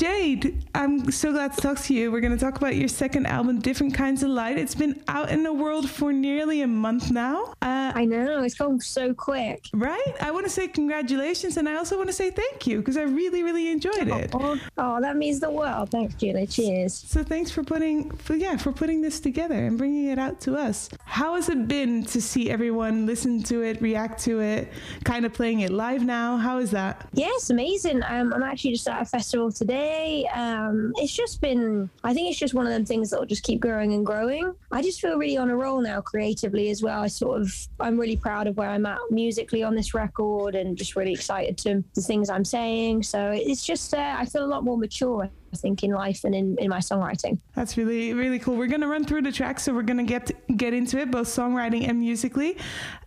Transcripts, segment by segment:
Jade, I'm so glad to talk to you. We're going to talk about your second album, Different Kinds of Light. It's been out in the world for nearly a month now. Uh, I know, it's gone so quick. Right? I want to say congratulations and I also want to say thank you because I really, really enjoyed it. Oh, oh, that means the world. Thanks, Julie. Cheers. So thanks for putting, for, yeah, for putting this together and bringing it out to us. How has it been to see everyone listen to it, react to it, kind of playing it live now? How is that? Yes, amazing. Um, I'm actually just at a festival today. Um, it's just been, I think it's just one of them things that will just keep growing and growing. I just feel really on a roll now creatively as well. I sort of, I'm really proud of where I'm at musically on this record and just really excited to the things I'm saying. So it's just, uh, I feel a lot more mature. I think in life and in, in my songwriting. That's really really cool. We're gonna run through the tracks, so we're gonna get get into it, both songwriting and musically.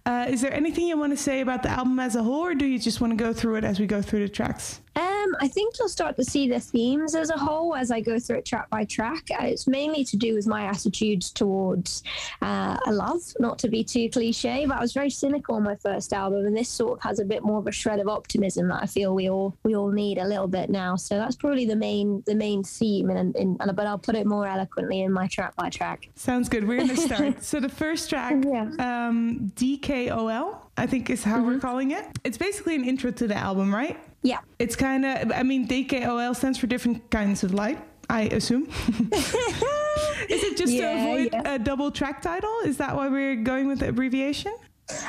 Uh, is there anything you want to say about the album as a whole, or do you just want to go through it as we go through the tracks? Um, I think you'll start to see the themes as a whole as I go through it track by track. Uh, it's mainly to do with my attitudes towards uh, a love, not to be too cliche, but I was very cynical on my first album, and this sort of has a bit more of a shred of optimism that I feel we all we all need a little bit now. So that's probably the main the main theme, and, and, and but I'll put it more eloquently in my track by track. Sounds good. We're gonna start. so the first track, yeah. um, DKOL, I think is how mm-hmm. we're calling it. It's basically an intro to the album, right? Yeah. It's kind of, I mean, DKOL stands for different kinds of light, I assume. Is it just yeah, to avoid yeah. a double track title? Is that why we're going with the abbreviation?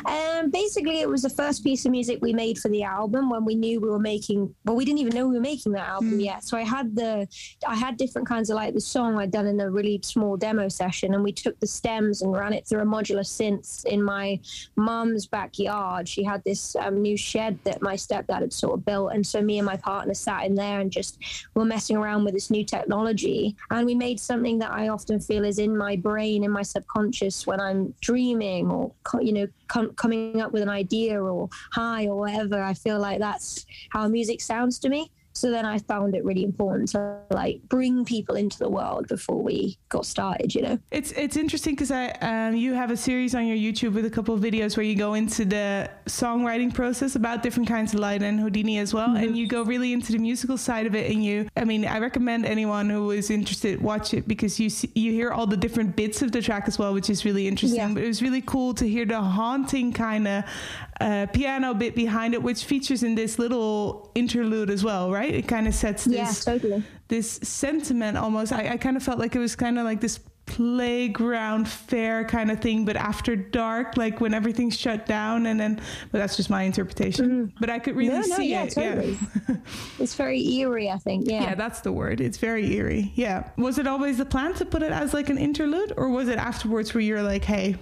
Um, basically, it was the first piece of music we made for the album when we knew we were making. Well, we didn't even know we were making that album mm. yet. So I had the, I had different kinds of like the song I'd done in a really small demo session, and we took the stems and ran it through a modular synth in my mum's backyard. She had this um, new shed that my stepdad had sort of built, and so me and my partner sat in there and just were messing around with this new technology, and we made something that I often feel is in my brain, in my subconscious when I'm dreaming or you know com- coming up with an idea or high or whatever. I feel like that's how music sounds to me. So then I found it really important to like bring people into the world before we got started. You know, it's it's interesting because I um, you have a series on your YouTube with a couple of videos where you go into the songwriting process about different kinds of light and Houdini as well, mm-hmm. and you go really into the musical side of it. And you, I mean, I recommend anyone who is interested watch it because you see, you hear all the different bits of the track as well, which is really interesting. Yeah. But it was really cool to hear the haunting kind of uh, piano bit behind it, which features in this little interlude as well, right? It kind of sets this yeah, totally. this sentiment almost. I, I kind of felt like it was kind of like this playground fair kind of thing but after dark like when everything's shut down and then but that's just my interpretation mm. but i could really no, no, see yeah, it totally. yeah it's very eerie i think yeah yeah that's the word it's very eerie yeah was it always the plan to put it as like an interlude or was it afterwards where you're like hey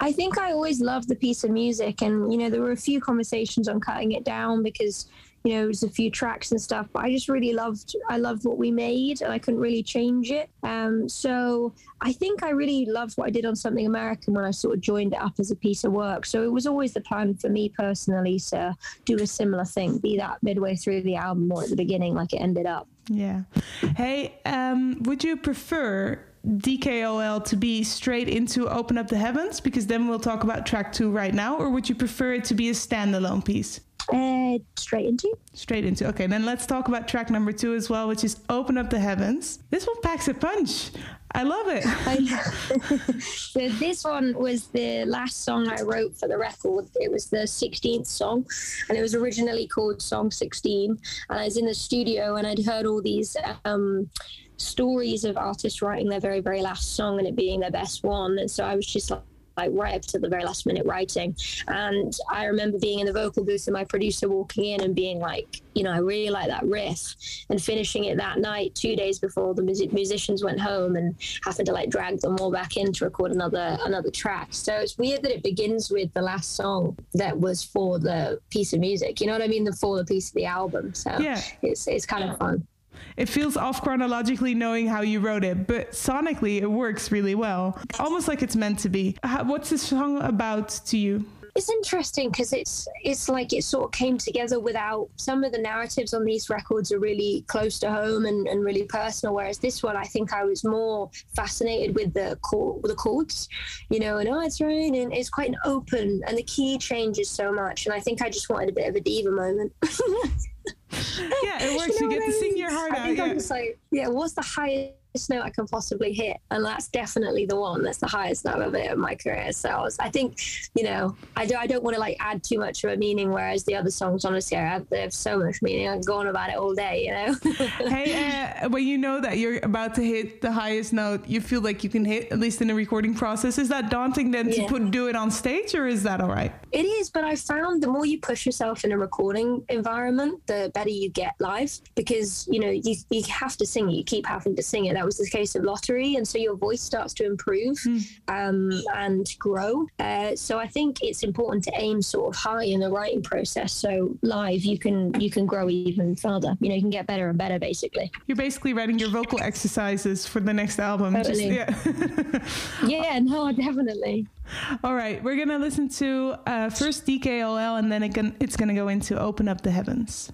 I think I always loved the piece of music, and you know there were a few conversations on cutting it down because you know it was a few tracks and stuff. But I just really loved I loved what we made, and I couldn't really change it. Um, so I think I really loved what I did on Something American when I sort of joined it up as a piece of work. So it was always the plan for me personally to do a similar thing, be that midway through the album or at the beginning, like it ended up. Yeah. Hey, um, would you prefer DKOL to be straight into Open Up the Heavens? Because then we'll talk about track two right now. Or would you prefer it to be a standalone piece? Uh, straight into. Straight into. Okay, then let's talk about track number two as well, which is Open Up the Heavens. This one packs a punch. I love it. so this one was the last song I wrote for the record. It was the 16th song, and it was originally called Song 16. And I was in the studio, and I'd heard all these. Um, stories of artists writing their very very last song and it being their best one and so i was just like like right up to the very last minute writing. And I remember being in the vocal booth and my producer walking in and being like, you know, I really like that riff and finishing it that night, two days before the music- musicians went home and having to like drag them all back in to record another another track. So it's weird that it begins with the last song that was for the piece of music. You know what I mean? The for the piece of the album. So yeah. it's it's kind of fun. It feels off chronologically knowing how you wrote it, but sonically it works really well. Almost like it's meant to be. What's this song about to you? it's interesting because it's it's like it sort of came together without some of the narratives on these records are really close to home and, and really personal whereas this one i think i was more fascinated with the chord, the chords you know and oh it's raining it's quite an open and the key changes so much and i think i just wanted a bit of a diva moment yeah, it works. You, know you get to sing your heart I out. Think yeah. I'm just like, yeah, what's the highest note I can possibly hit, and that's definitely the one. That's the highest note of it in my career. So I, was, I think, you know, I, do, I don't want to like add too much of a meaning. Whereas the other songs, honestly, I have, they have so much meaning. I can go on about it all day. You know. hey, uh, when you know that you're about to hit the highest note, you feel like you can hit at least in the recording process. Is that daunting then yeah. to put do it on stage, or is that all right? It is, but I found the more you push yourself in a recording environment, the better you get live because you know you you have to sing it. You keep having to sing it. That was the case of lottery, and so your voice starts to improve mm. um, and grow. Uh, so I think it's important to aim sort of high in the writing process. So live, you can you can grow even further. You know, you can get better and better. Basically, you're basically writing your vocal exercises for the next album. Totally. Just, yeah. yeah, no, definitely. All right, we're gonna listen to uh, first DKOL, and then it can, it's gonna go into Open Up the Heavens.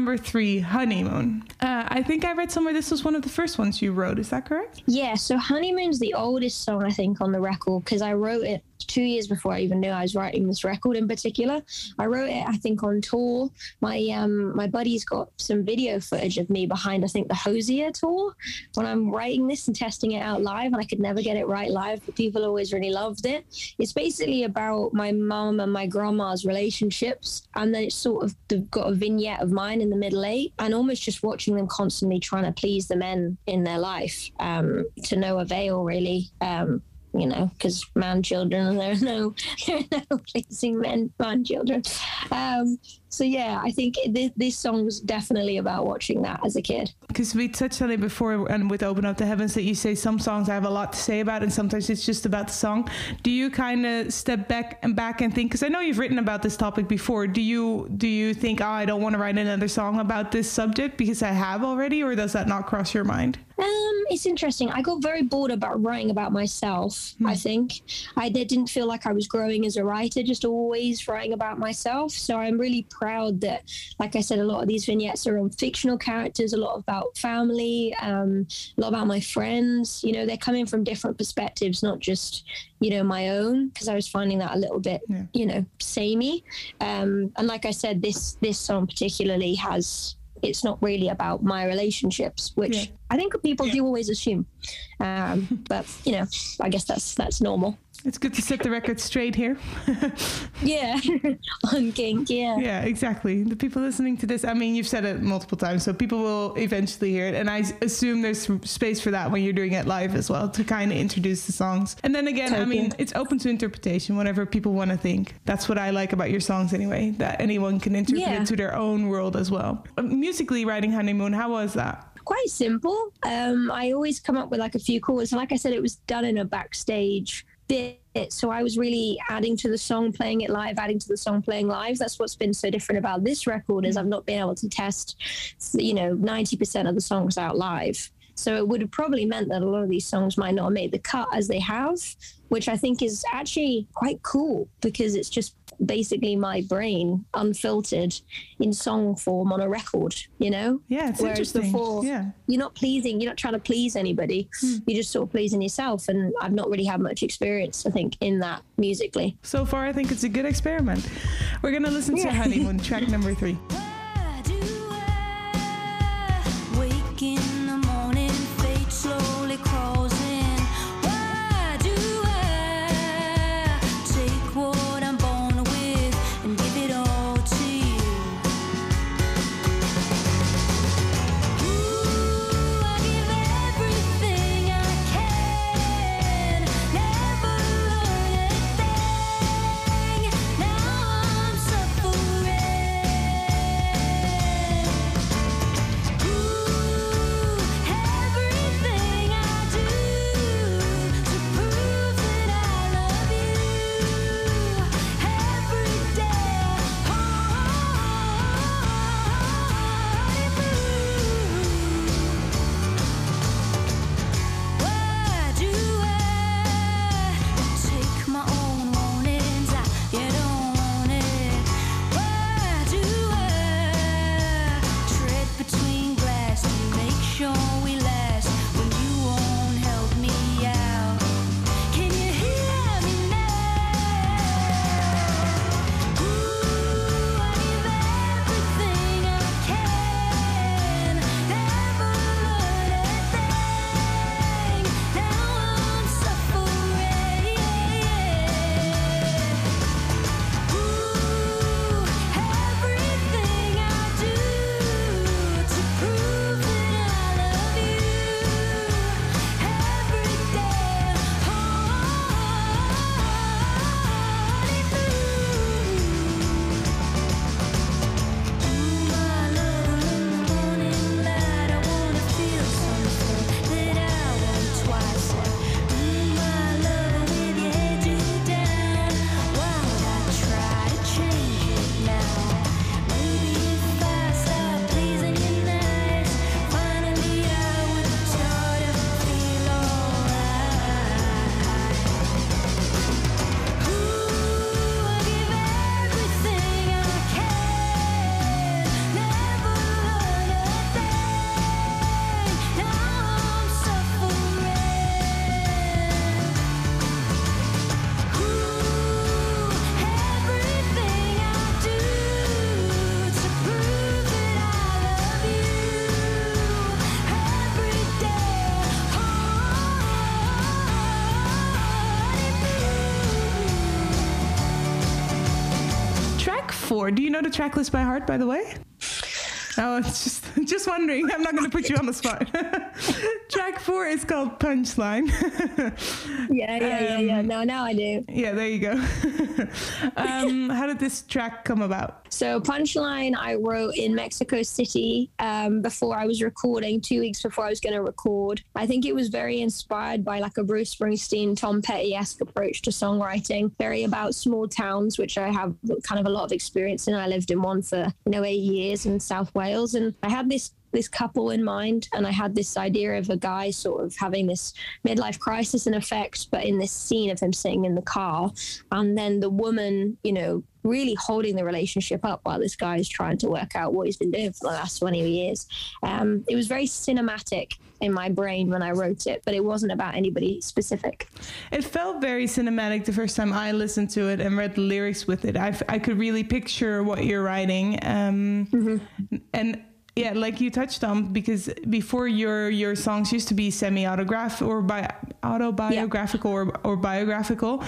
Number three, Honeymoon. Uh, I think I read somewhere this was one of the first ones you wrote. Is that correct? Yeah, so Honeymoon's the oldest song I think on the record because I wrote it two years before I even knew I was writing this record in particular. I wrote it, I think, on tour. My um my buddy's got some video footage of me behind, I think, the Hozier tour when I'm writing this and testing it out live, and I could never get it right live, but people always really loved it. It's basically about my mum and my grandma's relationships, and then it's sort of got a vignette of mine in the middle eight, and almost just watching them constantly trying to please the men in their life um, to no avail, really. Um, you know, because man children, there are no, there are no pleasing men, man children. Um, so yeah, I think this, this song was definitely about watching that as a kid. Because we touched on it before, and with "Open Up the Heavens," that you say some songs I have a lot to say about, and sometimes it's just about the song. Do you kind of step back and back and think? Because I know you've written about this topic before. Do you do you think, oh, I don't want to write another song about this subject because I have already, or does that not cross your mind? Um, it's interesting. I got very bored about writing about myself. Hmm. I think I didn't feel like I was growing as a writer, just always writing about myself. So I'm really proud that, like I said, a lot of these vignettes are on fictional characters, a lot about family, um, a lot about my friends. You know, they're coming from different perspectives, not just you know my own, because I was finding that a little bit, yeah. you know, samey. Um, and like I said, this this song particularly has it's not really about my relationships, which yeah. I think people do always assume. Um, but you know, I guess that's that's normal. It's good to set the record straight here. yeah, on kink. Yeah. Yeah, exactly. The people listening to this, I mean, you've said it multiple times, so people will eventually hear it. And I assume there's space for that when you're doing it live as well to kind of introduce the songs. And then again, I mean, it's open to interpretation, whatever people want to think. That's what I like about your songs anyway, that anyone can interpret yeah. it to their own world as well. Uh, musically, writing Honeymoon, how was that? quite simple. Um, I always come up with like a few chords. Like I said, it was done in a backstage bit. So I was really adding to the song, playing it live, adding to the song, playing live. That's what's been so different about this record is mm. I've not been able to test, you know, 90% of the songs out live. So it would have probably meant that a lot of these songs might not have made the cut as they have, which I think is actually quite cool because it's just basically my brain unfiltered in song form on a record, you know? Yeah, it's Whereas interesting. before, yeah. you're not pleasing, you're not trying to please anybody. Hmm. You're just sort of pleasing yourself. And I've not really had much experience, I think, in that musically. So far, I think it's a good experiment. We're going to listen yeah. to Honeymoon, track number three. Do you know the track list by heart, by the way? Oh, it's just just wondering. I'm not going to put you on the spot. Track four is called Punchline. yeah, yeah, um, yeah, yeah. No, now I do. Yeah, there you go. um, how did this track come about? So Punchline, I wrote in Mexico City um, before I was recording. Two weeks before I was going to record. I think it was very inspired by like a Bruce Springsteen, Tom Petty esque approach to songwriting. Very about small towns, which I have kind of a lot of experience in. I lived in one for you know eight years in South Wales Wales. And I had this this couple in mind and i had this idea of a guy sort of having this midlife crisis in effect but in this scene of him sitting in the car and then the woman you know really holding the relationship up while this guy is trying to work out what he's been doing for the last 20 years. Um, it was very cinematic in my brain when i wrote it but it wasn't about anybody specific. It felt very cinematic the first time i listened to it and read the lyrics with it. I, I could really picture what you're writing um, mm-hmm. and yeah, like you touched on, because before your your songs used to be semi autograph or bi- autobiographical yeah. or, or biographical.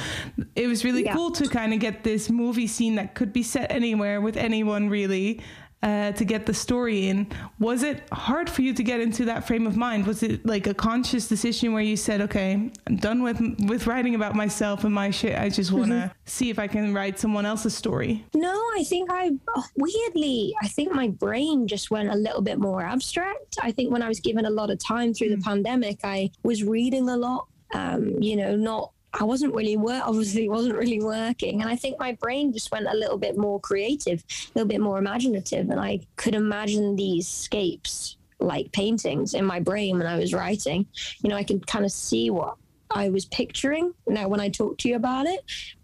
It was really yeah. cool to kind of get this movie scene that could be set anywhere with anyone really uh, to get the story in. Was it hard for you to get into that frame of mind? Was it like a conscious decision where you said, "Okay, I'm done with with writing about myself and my shit. I just want to mm-hmm. see if I can write someone else's story." No, I think I oh, weirdly, I think my brain just went a little bit more abstract. I think when I was given a lot of time through mm. the pandemic, I was reading a lot. Um, you know, not I wasn't really work obviously wasn't really working. And I think my brain just went a little bit more creative a little bit more imaginative. And I could imagine these scapes like paintings in my brain when I was writing. You know I could kind of see what I was picturing now when I talk to you about it.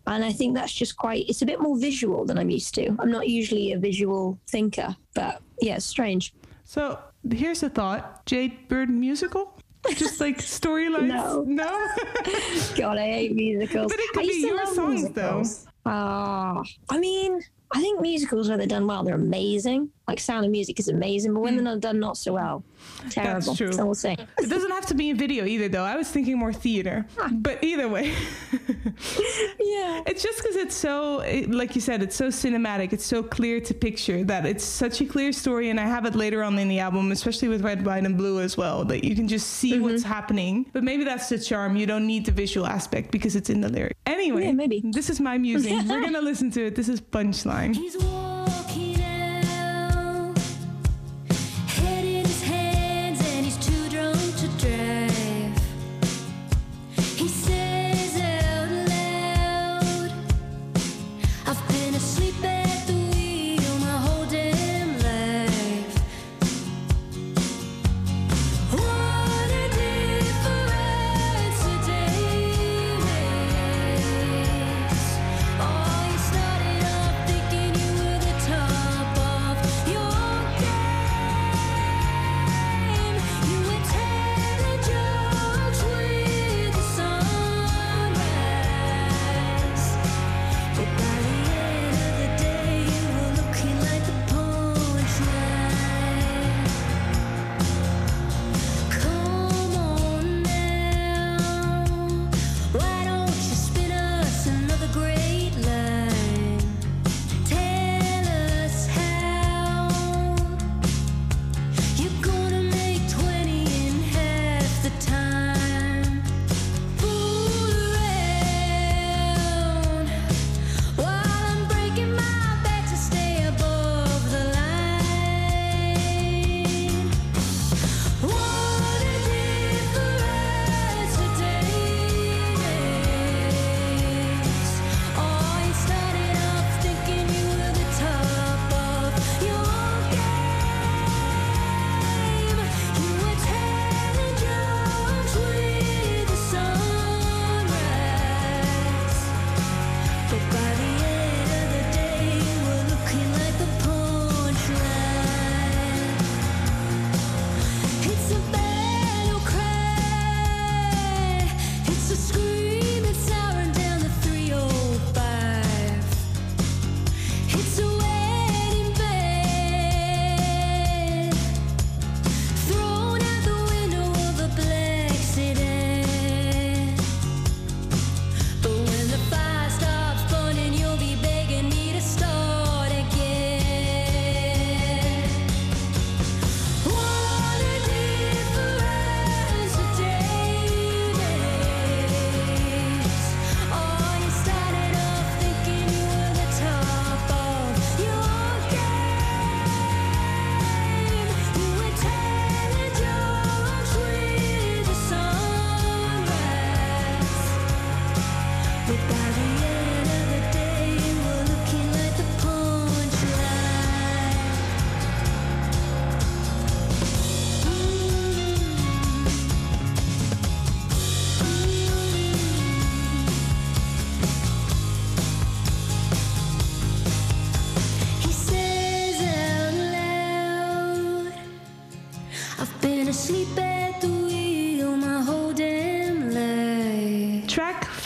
And I think that's just quite it's a bit more visual than I'm used to. I'm not usually a visual thinker but yeah it's strange. So here's a thought. Jade Bird musical just like storylines? No. No? God, I hate musicals. But it could be your songs, musicals. though. Ah, uh, I mean, I think musicals, where they're done well, they're amazing. Like Sound of Music is amazing, but women mm. they're done not so well, terrible. That's true. So we'll see. It doesn't have to be a video either, though. I was thinking more theater, but either way. yeah. It's just because it's so, it, like you said, it's so cinematic. It's so clear to picture that it's such a clear story, and I have it later on in the album, especially with Red, White, and Blue as well, that you can just see mm-hmm. what's happening. But maybe that's the charm. You don't need the visual aspect because it's in the lyric. Anyway, yeah, maybe. this is my music. We're gonna listen to it. This is Punchline.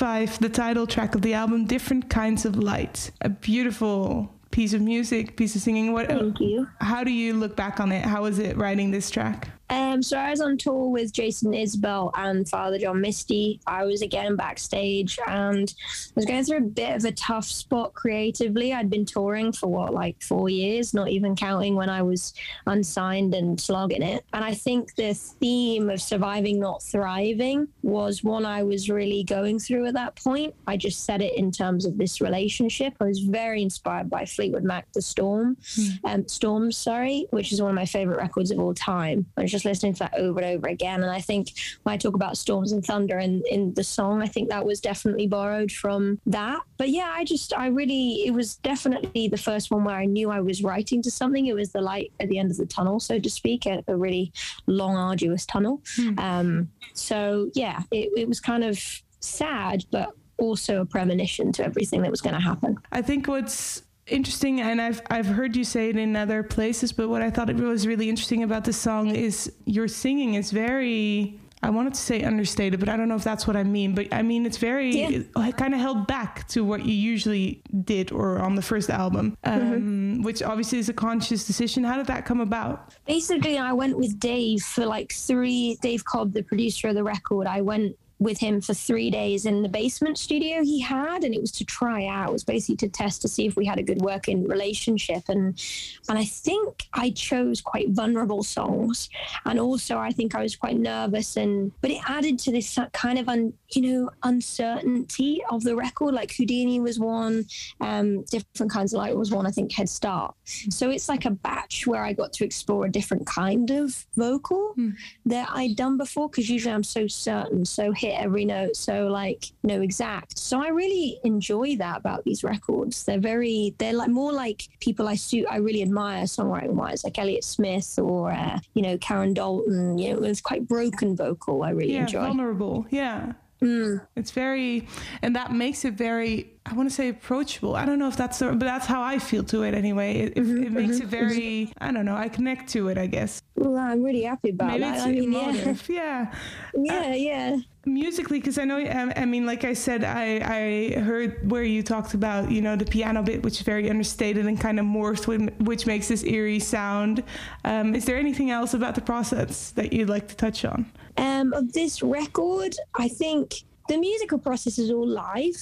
5, the title track of the album, Different Kinds of Light. A beautiful piece of music, piece of singing. What, Thank you. How do you look back on it? How was it writing this track? Um, so I was on tour with Jason Isbell and Father John Misty. I was again backstage and was going through a bit of a tough spot creatively. I'd been touring for what, like four years, not even counting when I was unsigned and slogging it. And I think the theme of surviving, not thriving, was one I was really going through at that point. I just said it in terms of this relationship. I was very inspired by Fleetwood Mac, The Storm, mm. um, Storms, sorry, which is one of my favorite records of all time. I just just listening to that over and over again. And I think when I talk about storms and thunder in, in the song, I think that was definitely borrowed from that. But yeah, I just, I really, it was definitely the first one where I knew I was writing to something. It was the light at the end of the tunnel, so to speak, a, a really long, arduous tunnel. Hmm. Um, so yeah, it, it was kind of sad, but also a premonition to everything that was going to happen. I think what's interesting and I've I've heard you say it in other places but what I thought it was really interesting about the song is your singing is very I wanted to say understated but I don't know if that's what I mean but I mean it's very yeah. kind of held back to what you usually did or on the first album um, mm-hmm. which obviously is a conscious decision how did that come about basically I went with Dave for like three Dave Cobb the producer of the record I went with him for three days in the basement studio he had, and it was to try out. It was basically to test to see if we had a good working relationship. And and I think I chose quite vulnerable songs, and also I think I was quite nervous. And but it added to this kind of un, you know uncertainty of the record. Like Houdini was one, um, different kinds of light was one. I think Head Start. So it's like a batch where I got to explore a different kind of vocal mm. that I'd done before because usually I'm so certain, so hit hit every note so like you know exact. So i really enjoy that about these records. They're very they're like more like people i suit i really admire songwriting wise like elliott smith or uh, you know karen dalton. You know it's quite broken vocal i really yeah, enjoy. vulnerable. Yeah. Mm. It's very, and that makes it very, I want to say approachable. I don't know if that's, the, but that's how I feel to it anyway. It, mm-hmm, it makes mm-hmm, it very, mm-hmm. I don't know, I connect to it, I guess. Well, I'm really happy about Maybe that. It's I mean, emotive. yeah. Yeah, uh, yeah musically because i know um, i mean like i said i i heard where you talked about you know the piano bit which is very understated and kind of morphed which makes this eerie sound um, is there anything else about the process that you'd like to touch on um, of this record i think the musical process is all live.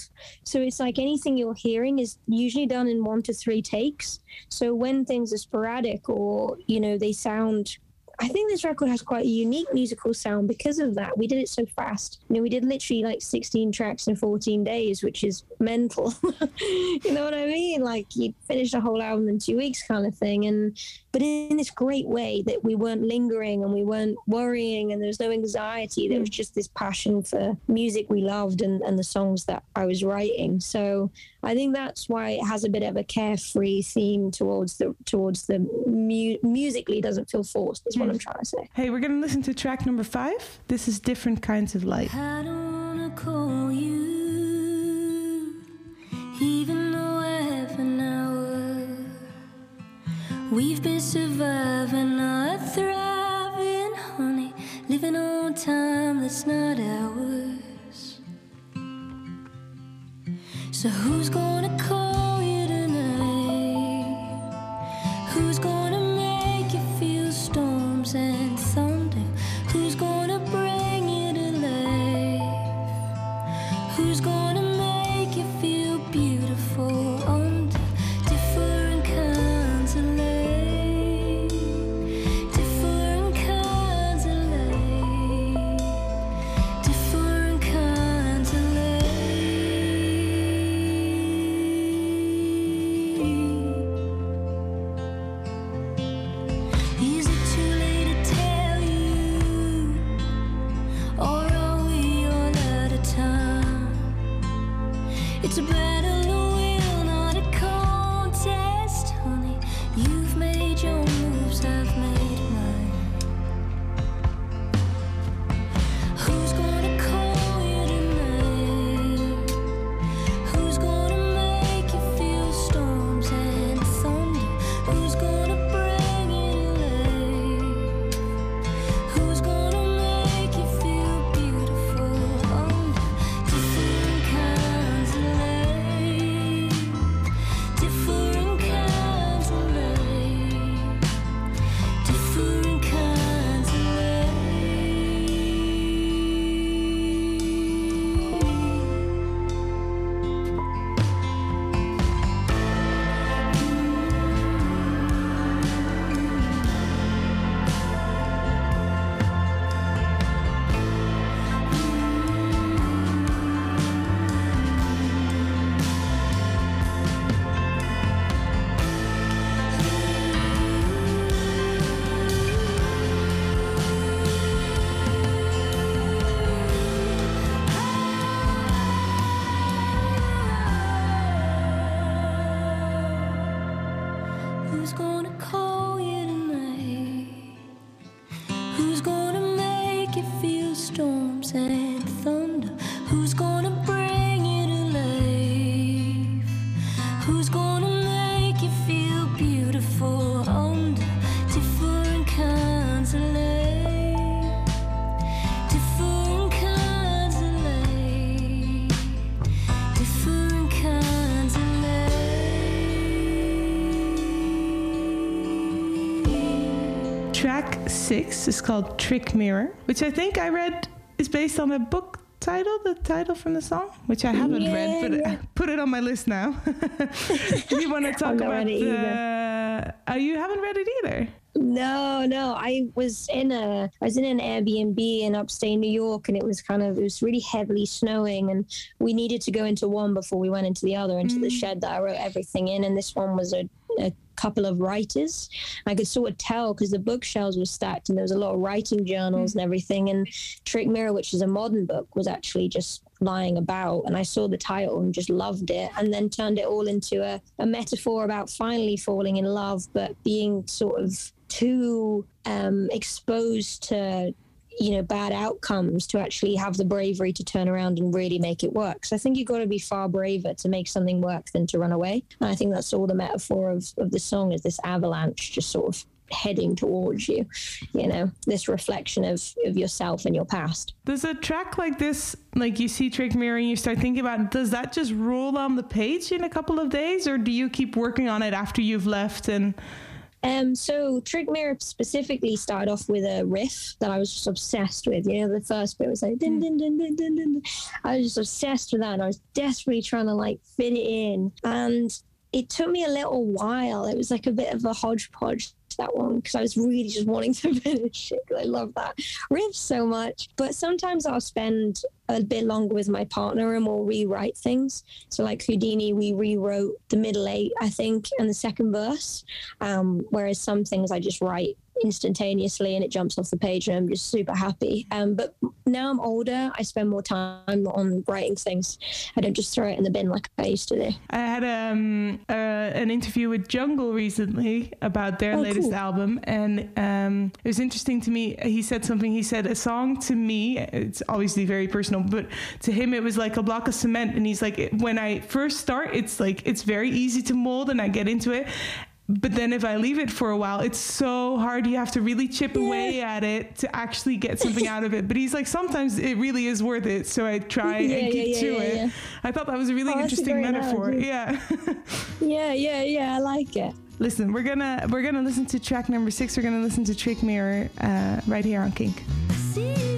So it's like anything you're hearing is usually done in one to three takes. So when things are sporadic or you know they sound I think this record has quite a unique musical sound because of that. We did it so fast. You know, we did literally like 16 tracks in 14 days, which is mental. you know what I mean? Like you finished a whole album in two weeks kind of thing. And but in this great way that we weren't lingering and we weren't worrying and there was no anxiety. There was mm. just this passion for music we loved and, and the songs that I was writing. So I think that's why it has a bit of a carefree theme towards the towards the mu- musically doesn't feel forced. Is what mm. I'm trying to say. Hey, we're gonna listen to track number five. This is different kinds of light. We've been surviving, not thriving, honey, living on time that's not ours. So who's gonna call Six is called Trick Mirror, which I think I read is based on a book title, the title from the song, which I haven't yeah, read, but yeah. put it on my list now. you want to talk about it the... Oh, you haven't read it either. No, no. I was in a I was in an Airbnb in upstate New York and it was kind of it was really heavily snowing and we needed to go into one before we went into the other, into mm. the shed that I wrote everything in and this one was a a couple of writers. I could sort of tell because the bookshelves were stacked and there was a lot of writing journals and everything. And Trick Mirror, which is a modern book, was actually just lying about. And I saw the title and just loved it and then turned it all into a, a metaphor about finally falling in love but being sort of too um, exposed to you know bad outcomes to actually have the bravery to turn around and really make it work. So i think you've got to be far braver to make something work than to run away. And i think that's all the metaphor of, of the song is this avalanche just sort of heading towards you you know this reflection of of yourself and your past. Does a track like this, like you see Trick Mirror and you start thinking about, does that just roll on the page in a couple of days, or do you keep working on it after you've left? And Um, so Trick Mirror specifically started off with a riff that I was just obsessed with. You know, the first bit was like din din din din din din. din. I was just obsessed with that, and I was desperately trying to like fit it in. And it took me a little while. It was like a bit of a hodgepodge that one because I was really just wanting to finish it I love that riff so much. But sometimes I'll spend a bit longer with my partner and we'll rewrite things. So like Houdini, we rewrote the middle eight, I think, and the second verse. Um, whereas some things I just write instantaneously and it jumps off the page and I'm just super happy. Um, but now I'm older, I spend more time on writing things. I don't just throw it in the bin like I used to do. I had um, uh, an interview with Jungle recently about their Oh, latest cool. album, and um, it was interesting to me. He said something. He said a song to me. It's obviously very personal, but to him it was like a block of cement. And he's like, when I first start, it's like it's very easy to mold, and I get into it. But then if I leave it for a while, it's so hard. You have to really chip away at it to actually get something out of it. But he's like, sometimes it really is worth it. So I try Yeah, and keep yeah, to yeah, it. I thought that was a really Oh, that's a interesting metaphor. analogy. Yeah. Yeah, yeah, yeah, I like it. Listen, we're gonna we're gonna listen to track number six. We're gonna listen to Trick Mirror uh, right here on Kink. See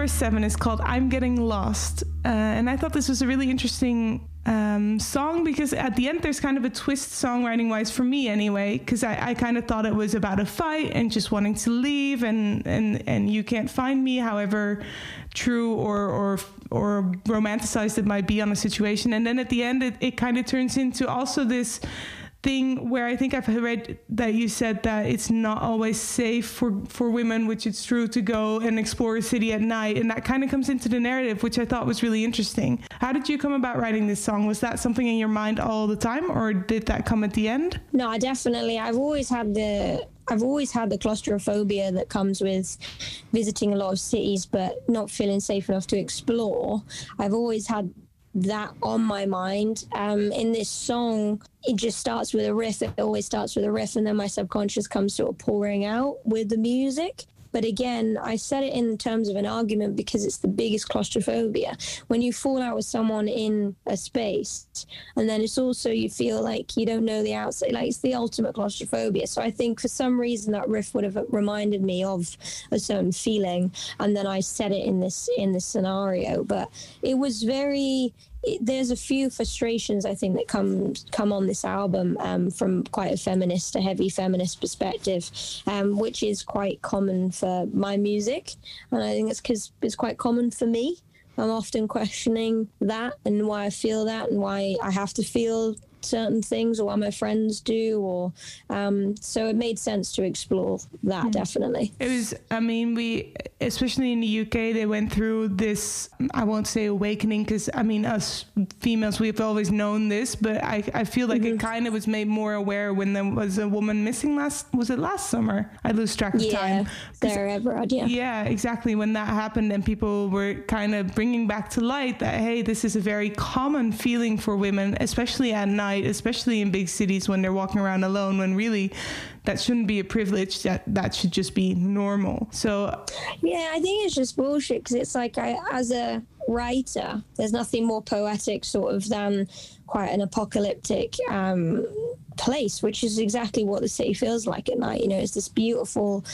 number seven is called I'm Getting Lost. Uh, and I thought this was a really interesting um, song because at the end there's kind of a twist songwriting wise for me anyway because I, I kind of thought it was about a fight and just wanting to leave and and and you can't find me however true or or or romanticized it might be on a situation and then at the end it, it kind of turns into also this thing where I think I've read that you said that it's not always safe for, for women, which it's true, to go and explore a city at night. And that kind of comes into the narrative, which I thought was really interesting. How did you come about writing this song? Was that something in your mind all the time, or did that come at the end? No, I definitely. I've always had the. I've always had the claustrophobia that comes with visiting a lot of cities, but not feeling safe enough to explore. I've always had that on my mind. Um, in this song, it just starts with a riff. It always starts with a riff, and then my subconscious comes sort of pouring out with the music. But again, I said it in terms of an argument because it's the biggest claustrophobia. When you fall out with someone in a space, and then it's also you feel like you don't know the outside, like it's the ultimate claustrophobia. So I think for some reason that riff would have reminded me of a certain feeling, and then I said it in this in this scenario. But it was very there's a few frustrations I think that come come on this album um, from quite a feminist, a heavy feminist perspective, um, which is quite common for my music, and I think it's because it's quite common for me. I'm often questioning that and why I feel that and why I have to feel certain things or what my friends do or um, so it made sense to explore that definitely It was, I mean, we, especially in the UK, they went through this, I won't say awakening, because I mean, us females, we've always known this, but I, I feel like it kind of was made more aware when there was a woman missing last, was it last summer? I lose track of yeah time. Sarah Everard yeah yeah, exactly. When that happened, and people were kind of bringing back to light that, hey, this is a very common feeling for women, especially at night, especially in big cities when they're walking around alone, when really that shouldn't be a privilege, that, that should just be normal. So, Yeah, I think it's just bullshit because it's like I, as a writer, there's nothing more poetic sort of than quite an apocalyptic um, place, which is exactly what the city feels like at night. You know, it's this beautiful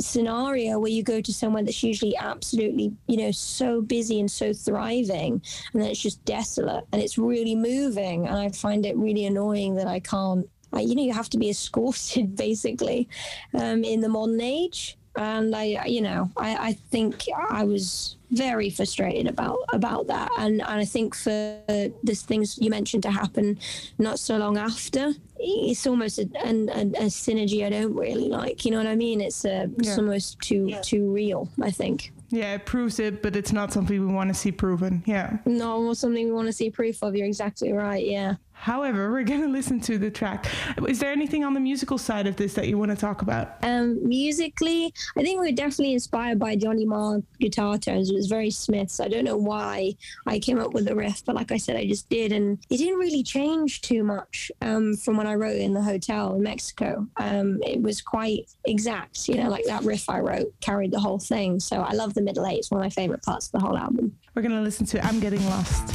scenario where you go to somewhere that's usually absolutely you know so busy and so thriving and then it's just desolate and it's really moving and i find it really annoying that i can't I, you know you have to be escorted basically um, in the modern age and I, you know, I, I think I was very frustrated about about that, and, and I think for this things you mentioned to happen not so long after, it's almost a, an, a, a synergy I don't really like. You know what I mean? It's uh, it's almost too too real. I think. yeah, it proves it, but it's not something we want to see proven. Yeah. No, or something we want to see proof of. You're exactly right. Yeah. However, we're going to listen to the track. Is there anything on the musical side of this that you want to talk about? Um, musically, I think we are definitely inspired by Johnny Marr guitar tones. It was very Smiths. I don't know why I came up with the riff, but like I said, I just did, and it didn't really change too much um, from when I wrote in the hotel in Mexico. Um, it was quite exact, you know, like that riff I wrote carried the whole thing. So I love the middle eight. It's one of my favorite parts of the whole album. We're going to listen to I'm Getting Lost.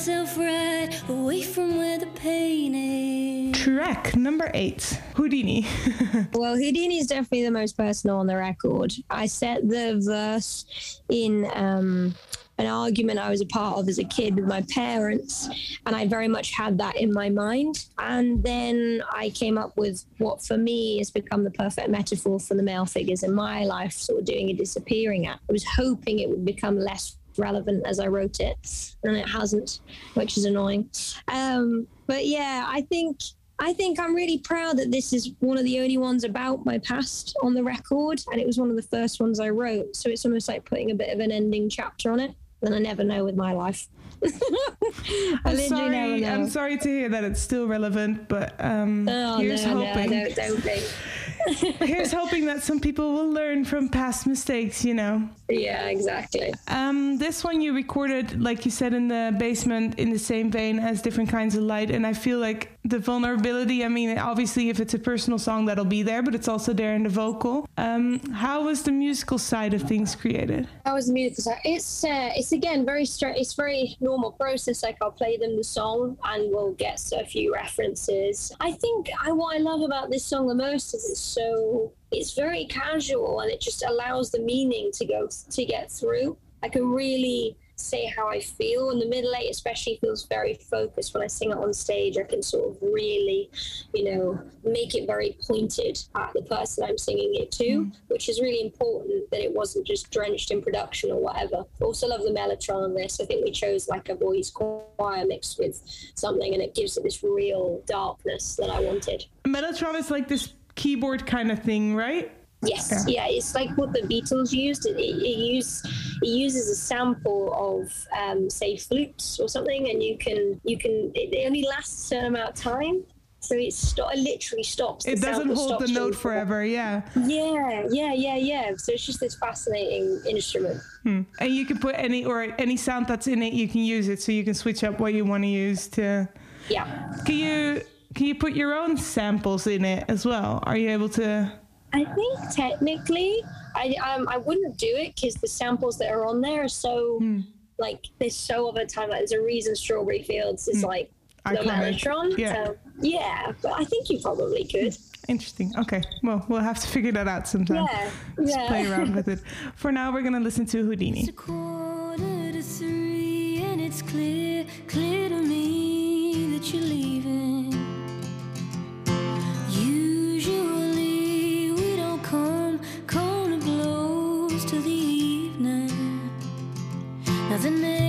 Myself right away from where the pain is. Track number eight, Houdini. Well, Houdini is definitely the most personal on the record. I set the verse in um, an argument I was a part of as a kid with my parents, and I very much had that in my mind. And then I came up with what for me has become the perfect metaphor for the male figures in my life, sort of doing a disappearing act. I was hoping it would become less relevant as I wrote it, and it hasn't, which is annoying. Um, but yeah, I think I think I'm really proud that this is one of the only ones about my past on the record, and it was one of the first ones I wrote. So it's almost like putting a bit of an ending chapter on it. And I never know with my life. I'm sorry. I'm sorry to hear that it's still relevant, but um, Oh, here's no, hoping. no, here's hoping that some people will learn from past mistakes. You know. Yeah, exactly. Um, this one you recorded, like you said, in the basement, in the same vein as different kinds of light, and I feel like the vulnerability. I mean, obviously, if it's a personal song, that'll be there, but it's also there in the vocal. Um, how was the musical side of things created? How was the musical side. It's uh, it's again very straight. It's very normal process. Like I'll play them the song and we'll get a few references. I think I, what I love about this song the most is it's so it's very casual and it just allows the meaning to go to get through. I can really say how I feel, and the middle eight especially feels very focused when I sing it on stage. I can sort of really, you know, make it very pointed at the person I'm singing it to, mm. which is really important that it wasn't just drenched in production or whatever. Also love the mellotron on this. I think we chose like a voice choir mixed with something, and it gives it this real darkness that I wanted. Mellotron is like this keyboard kind of thing, right? Yes, yeah, it's like what the Beatles used. It, it, it use it uses a sample of um, say flutes or something, and you can you can it, only lasts a certain amount of time, so it literally stops. It doesn't hold the note forever, yeah. Yeah, yeah, yeah, yeah. So it's just this fascinating instrument. Hmm. And you can put any or any sound that's in it, you can use it, so you can switch up what you want to use to. Yeah, Can you can you put your own samples in it as well? Are you able to? I think technically, I um, I wouldn't do it because the samples that are on there are so Hmm. like they're so of a time. Like there's a reason Strawberry Fields is like the. Iconic. Mellotron. Yeah. So, yeah, but I think you probably could. Interesting. Okay. Well, we'll have to figure that out sometime. Yeah, Just yeah. play around with it. For now, we're gonna listen to Houdini. It's a quarter to three, and it's clear, clear to me Now the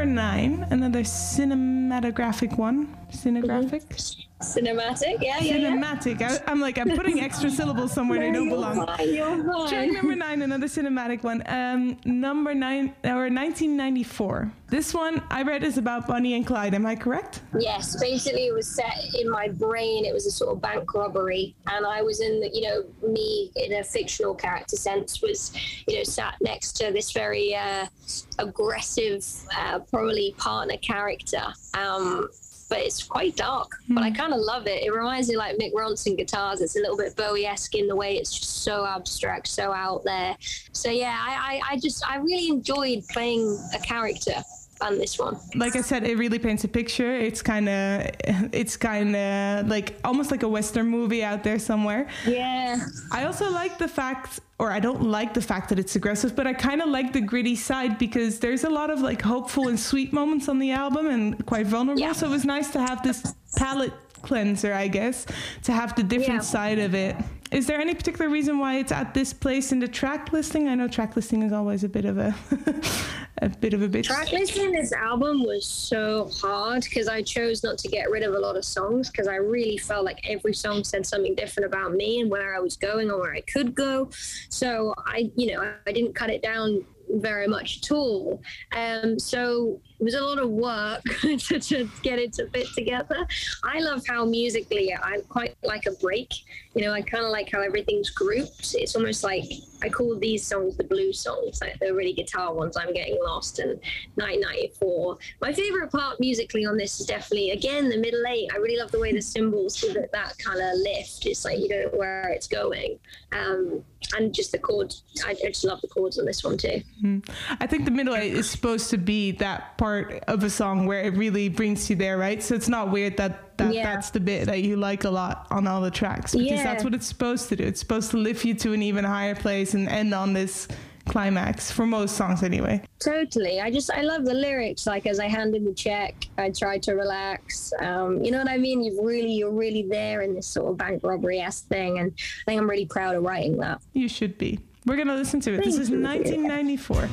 number nine, another cinematographic one. Cinegraphic? Cinematic, yeah, yeah, yeah. Cinematic. I, I'm like, I'm putting extra syllables somewhere they don't You're belong. fine, Track number nine, another cinematic one. Um, number nine, or 1994. This one I read is about Bonnie and Clyde. Am I correct? Yes, basically it was set in my brain. It was a sort of bank robbery, and I was in, the, you know, me in a fictional character sense was, you know, sat next to this very uh, aggressive, uh, probably partner character. Um, but it's quite dark, but I kind of love it. It reminds me like Mick Ronson guitars. It's a little bit Bowie-esque in the way it's just so abstract, so out there. So yeah, I, I, I just I really enjoyed playing a character on this one. Like I said, it really paints a picture. It's kind of, it's kind of like almost like a Western movie out there somewhere. Yeah. I also like the fact, or I don't like the fact that it's aggressive, but I kind of like the gritty side because there's a lot of like hopeful and sweet moments on the album and quite vulnerable. Yeah. So it was nice to have this palate cleanser, I guess, to have the different Yeah. side of it. Is there any particular reason why it's at this place in the track listing? I know track listing is always a bit of a a bit of a bitch. Track listing this album was so hard because I chose not to get rid of a lot of songs because I really felt like every song said something different about me and where I was going or where I could go. So I, you know, I didn't cut it down very much at all. Um, so it was a lot of work to, to get it to fit together. I love how musically I quite like a break. You know, I kind of like how everything's grouped. It's almost like I call these songs the blues songs, like the really guitar ones. I'm getting lost and 994. My favorite part musically on this is definitely again the middle eight. I really love the way the cymbals give it that kind of lift. It's like you don't know where it's going, um, and just the chords. I, I just love the chords on this one too. Hmm. I think the middle eight is supposed to be that part of a song where it really brings you there, right? So it's not weird that, that Yeah. that's the bit that you like a lot on all the tracks because Yeah. that's what it's supposed to do. It's supposed to lift you to an even higher place and end on this climax for most songs anyway. Totally. I just I love the lyrics. Like as I handed the check, I tried to relax. Um, you know what I mean? You've really you're really there in this sort of bank robbery esque thing, and I think I'm really proud of writing that. You should be. We're gonna listen to it. This is you. 1994.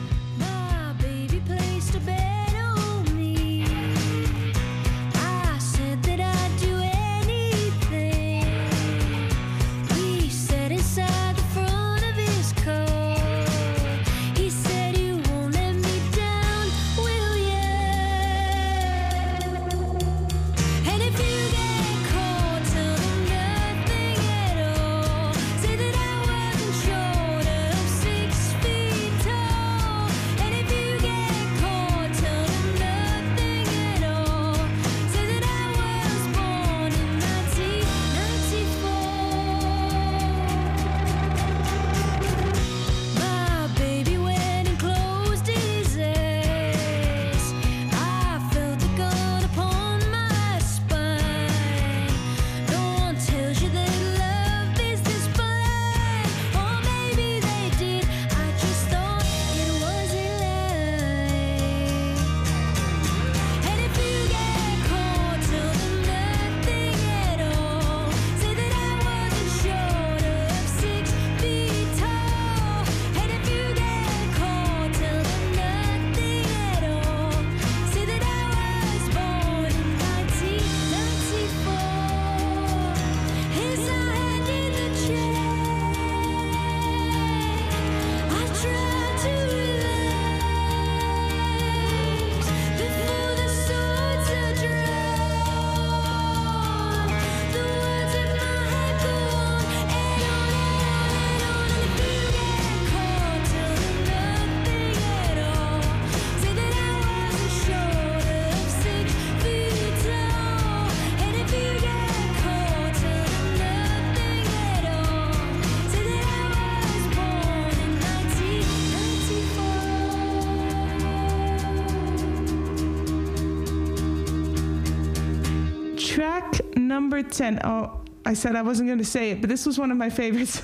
10. Oh, I said I wasn't going to say it, but this was one of my favorites.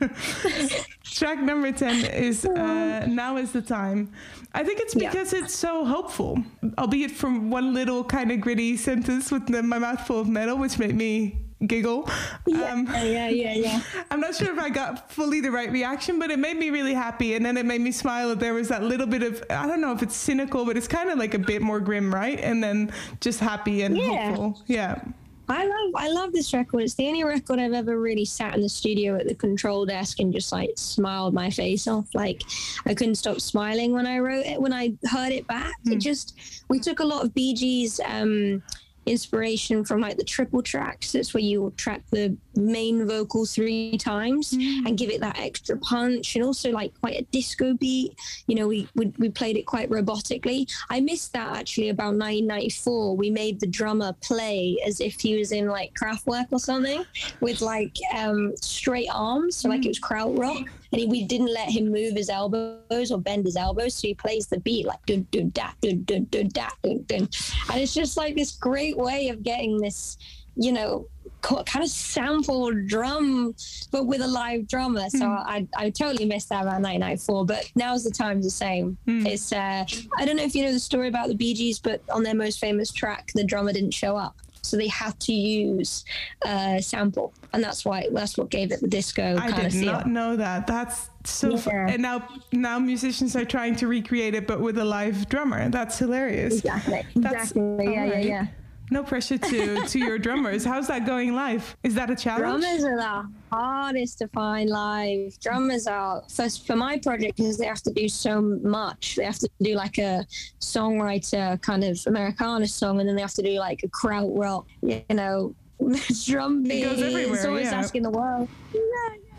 Track number 10 is uh, Now is the Time. I think it's Yeah. because it's so hopeful, albeit from one little kind of gritty sentence with the, my mouth full of metal, which made me giggle. Um, yeah, yeah, yeah. I'm not sure if I got fully the right reaction, but it made me really happy. And then it made me smile that there was that little bit of, I don't know if it's cynical, but it's kind of like a bit more grim, right? And then just happy and Yeah. hopeful. Yeah. I love I love this record. It's the only record I've ever really sat in the studio at the control desk and just like smiled my face off. Like I couldn't stop smiling when I wrote it when I heard it back. It just we took a lot of Bee Gees um inspiration from like the triple tracks. That's where you track the main vocal three times and give it that extra punch and also like quite a disco beat. You know, we we, we played it quite robotically. I missed that actually about 1994. We made the drummer play as if he was in like Kraftwerk or something with like um, straight arms, so like it was krautrock. And he, we didn't let him move his elbows or bend his elbows, so he plays the beat like dun dun da dun dun dun da dun dun, and it's just like this great way of getting this, you know, kind of sample drum, but with a live drummer. So hmm. I I totally missed that about 1994, but now's the time to say hmm. it's. Uh, I don't know if you know the story about the Bee Gees, but on their most famous track, the drummer didn't show up. So they had to use a sample, and that's why that's what gave it the disco I kind of did feel. not know that. That's so Yeah. And now, now musicians are trying to recreate it, but with a live drummer. That's hilarious. Exactly. That's- exactly. Yeah, yeah, alright. yeah. No pressure to to your drummers. How's that going live? Is that a challenge? Drummers are the hardest to find live. Drummers are first for my project because they have to do so much. They have to do like a songwriter kind of Americana song, and then they have to do like a krautrock, you know, drum beat. goes everywhere, It's always yeah. asking the world. Yeah,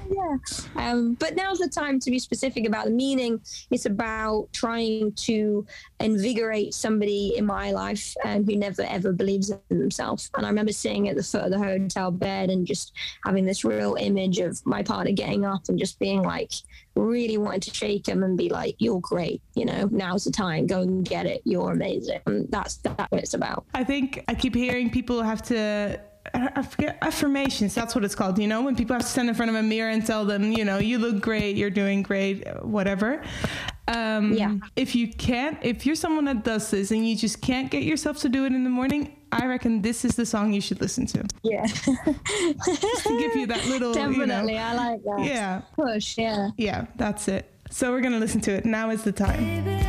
yeah. Um, but now's the time to be specific about the meaning. It's about trying to invigorate somebody in my life and who never ever believes in themselves. And I remember sitting at the foot of the hotel bed and just having this real image of my partner getting up and just being like, really wanting to shake him and be like, "You're great. You know, now's the time. Go and get it. You're amazing." And that's that's what it's about. I think I keep hearing people have to. I I forget affirmations. That's what it's called. You know, when people have to stand in front of a mirror and tell them, you know, you look great, you're doing great, whatever. Um, Yeah. If you can't, if you're someone that does this and you just can't get yourself to do it in the morning, I reckon this is the song you should listen to Yeah, just to give you that little, definitely. you know, I like that. yeah, Push. Yeah. yeah, that's it. So we're gonna listen to it. Now is the time.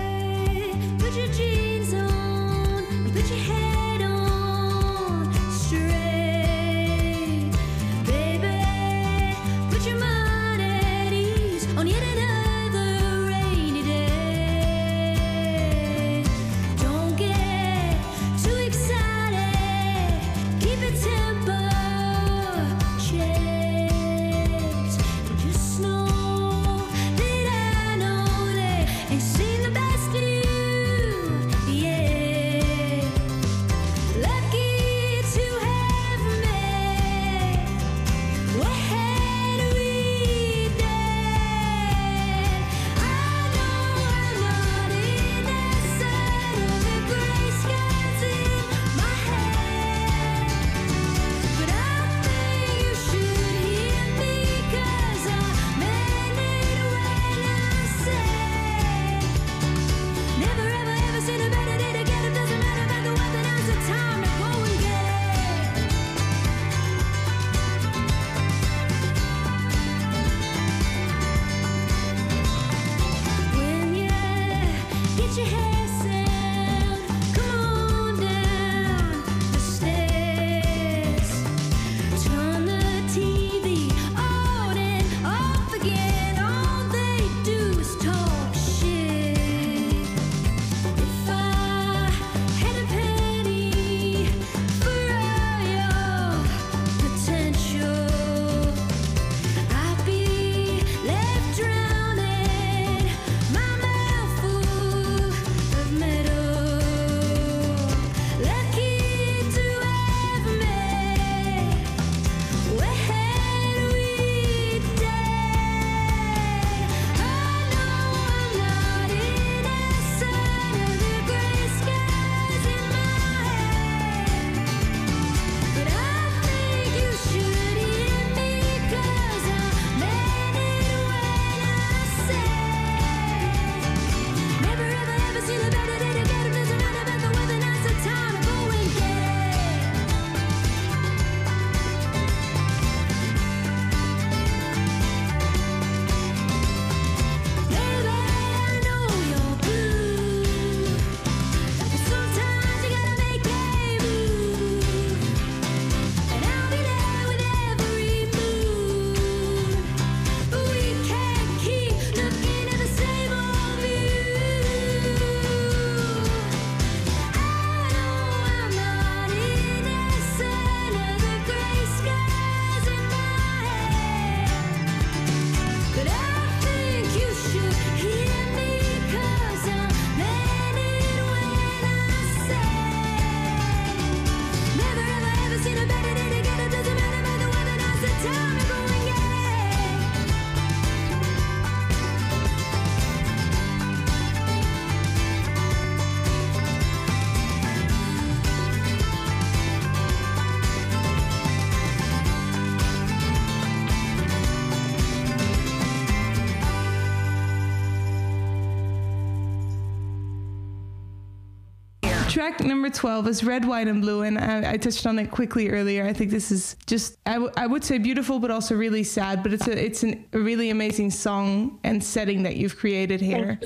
Track number 12 is Red, White, and Blue, and I, I touched on it quickly earlier. I think this is just, I, w- I would say beautiful, but also really sad, but it's a, it's an, a really amazing song and setting that you've created here.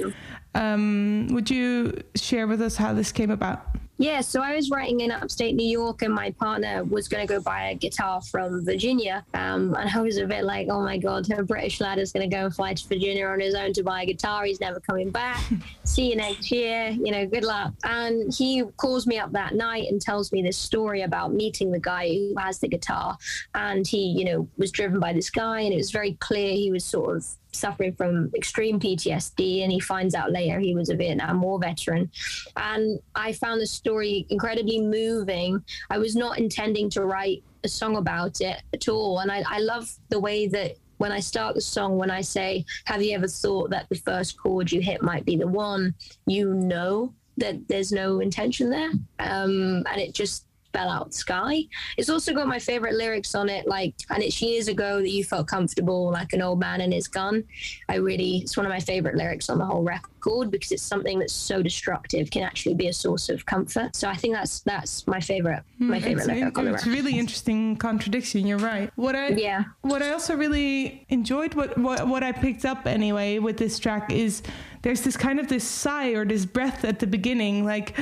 Um, would you share with us how this came about? Yeah, so I was writing in upstate New York, and my partner was going to go buy a guitar from Virginia. Um, and I was a bit like, oh my God, a British lad is going to go and fly to Virginia on his own to buy a guitar. He's never coming back. See you next year. You know, good luck. And he calls me up that night and tells me this story about meeting the guy who has the guitar. And he, you know, was driven by this guy, and it was very clear he was sort of suffering from extreme PTSD, and he finds out later he was a Vietnam War veteran. And I found the story incredibly moving. I was not intending to write a song about it at all, and I, I love the way that. When I start the song, when I say, Have you ever thought that the first chord you hit might be the one? You know that there's no intention there. Um, and it just fell out sky. It's also got my favorite lyrics on it, like, and it's years ago that you felt comfortable like an old man and his gun. I really, it's one of my favorite lyrics on the whole record because it's something that's so destructive can actually be a source of comfort. So I think that's that's my favorite, my favorite Hmm, it's, on it's really interesting contradiction. You're right. What I Yeah. what I also really enjoyed, what, what what I picked up anyway with this track is there's this kind of this sigh or this breath at the beginning, like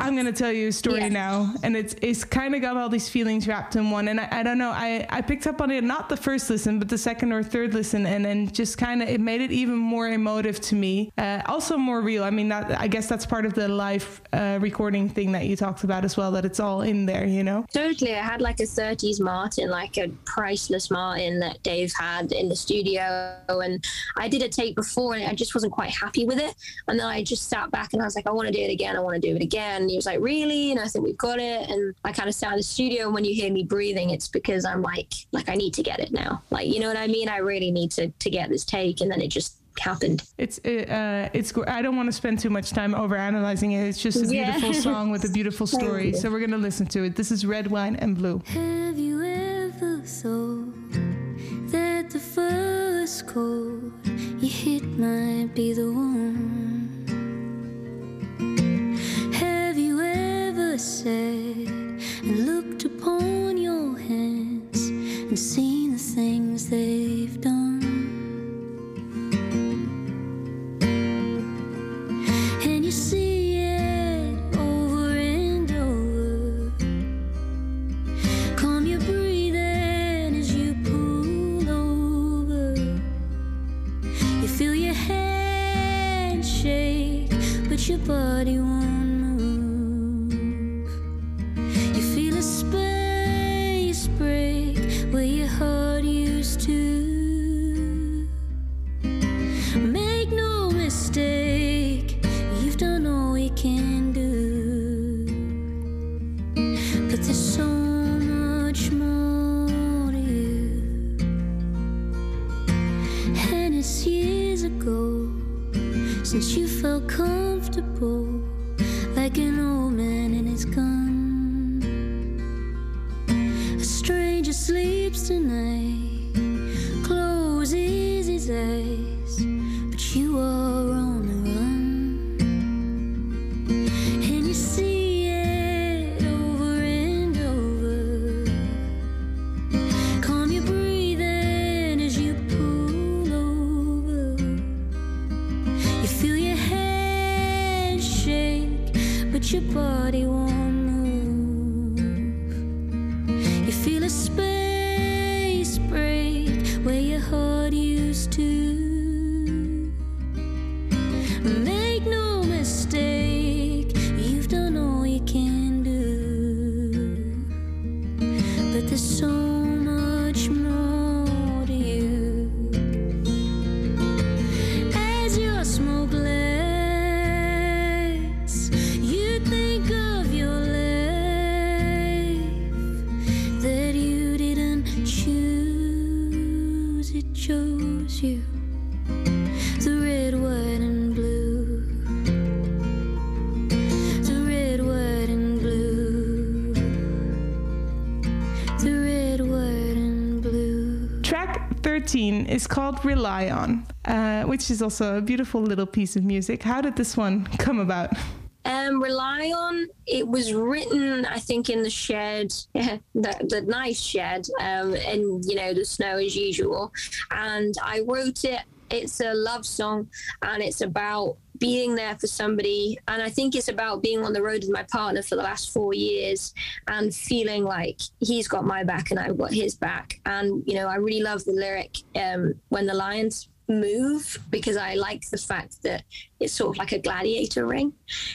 I'm gonna tell you a story now, and it's it's kind of got all these feelings wrapped in one. And I, I don't know, I I picked up on it not the first listen, but the second or third listen, and then just kind of it made it even more emotive to me. Uh, also more real. I mean, that I guess that's part of the live uh, recording thing that you talked about as well. That it's all in there, you know. Totally. I had like a 30s Martin, like a priceless Martin that Dave had in the studio. And I did a take before and I just wasn't quite happy with it. And then I just sat back and I was like, I want to do it again. I want to do it again. And he was like, Really? And I said, We've got it. And I kind of sat in the studio. And when you hear me breathing, it's because I'm like, like, I need to get it now. Like, you know what I mean? I really need to, to get this take. And then it just happened. It's uh, it's. gr- I don't want to spend too much time over analyzing it. It's just a Yeah. beautiful song with a beautiful story. So we're gonna listen to it. This is Red White and Blue. Have you ever thought that the first chord you hit might be the one? Have you ever said and looked upon your hands and seen the things they've done? Your body 13 is called Rely On, uh, which is also a beautiful little piece of music. How did this one come about? Um, Rely on it was written, I think, in the shed, the, the nice shed, um, and you know the snow as usual. And I wrote it. It's a love song, and it's about being there for somebody. And I think it's about being on the road with my partner for the last four years and feeling like he's got my back and I've got his back. And you know, I really love the lyric um, when the lions move because I like the fact that it's sort of like a gladiator ring.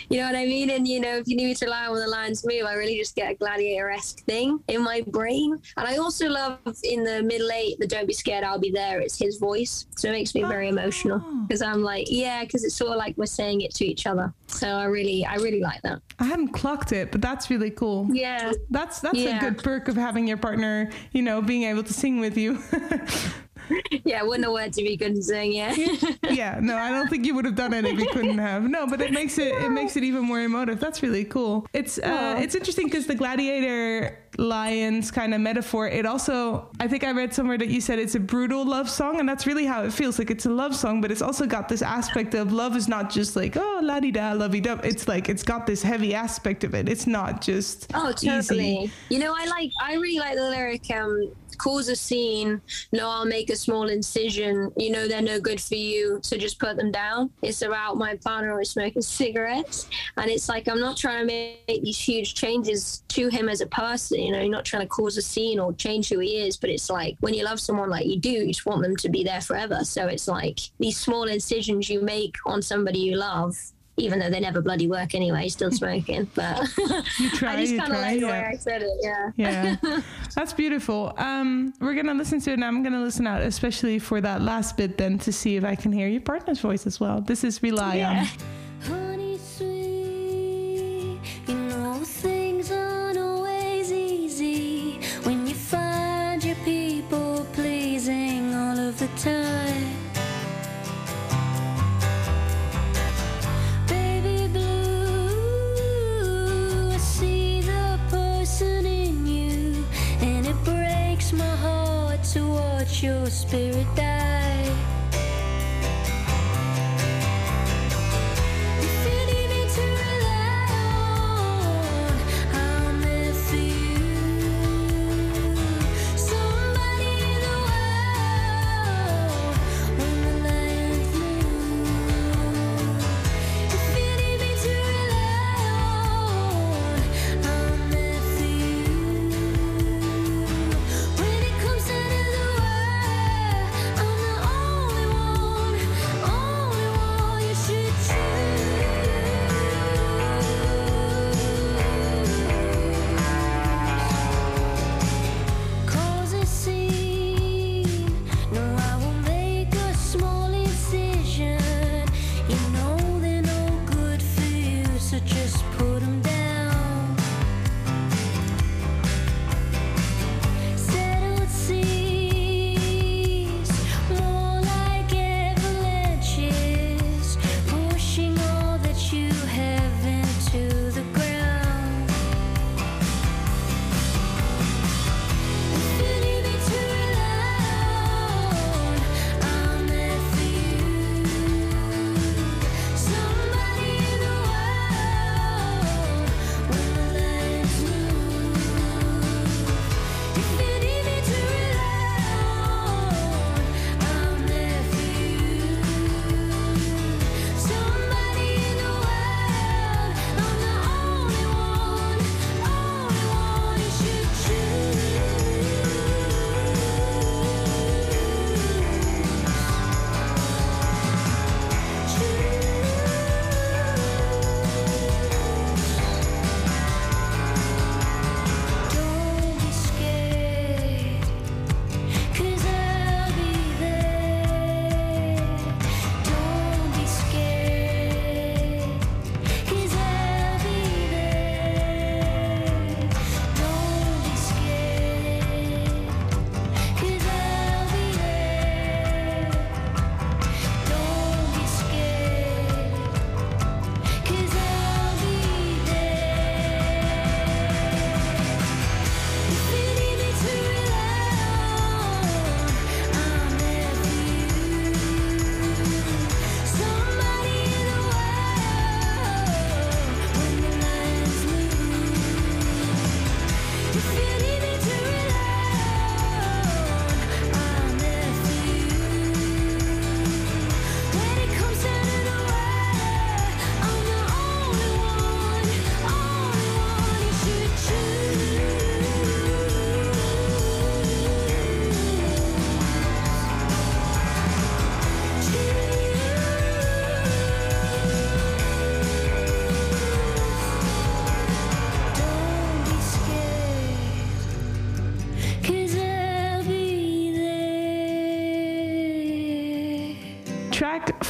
You know what I mean? And you know, if you need me to lie when the lions move, I really just get a gladiator esque thing in my brain. And I also love in the middle eight, the Don't Be Scared, I'll Be There. It's his voice. So it makes me very emotional ah. because I'm like, yeah, because it's sort of like we're saying it to each other. So I really, I really like that. I hadn't clocked it, but that's really cool. Yeah. That's that's a good perk of having your partner, you know, being able to sing with you. Yeah, wouldn't have worked if you couldn't sing, yeah. yeah, no, I don't think you would have done it if you couldn't have. No, but it makes it it makes it even more emotive. That's really cool. It's uh, it's interesting because the gladiator lions kind of metaphor. It also, I think I read somewhere that you said it's a brutal love song, and that's really how it feels. Like it's a love song, but it's also got this aspect of love is not just like oh la di da lovey dub. It's like it's got this heavy aspect of it. It's not just Oh, easy. totally. You know, I like, I really like the lyric, um, cause a scene, no, I'll make a small incision. You know, they're no good for you, so just put them down. It's about my partner always smoking cigarettes. And it's like, I'm not trying to make these huge changes to him as a person. You know, you're not trying to cause a scene or change who he is. But it's like, when you love someone like you do, you just want them to be there forever. So it's like these small incisions you make on somebody you love. Even though they never bloody work anyway, still smoking. But You try, I just kind of like the yeah. way I said it. Yeah. Yeah, that's beautiful. Um, we're gonna listen to it, and I'm gonna listen out, especially for that last bit, then to see if I can hear your partner's voice as well. This is Rely Yeah. on. Watch your spirit die.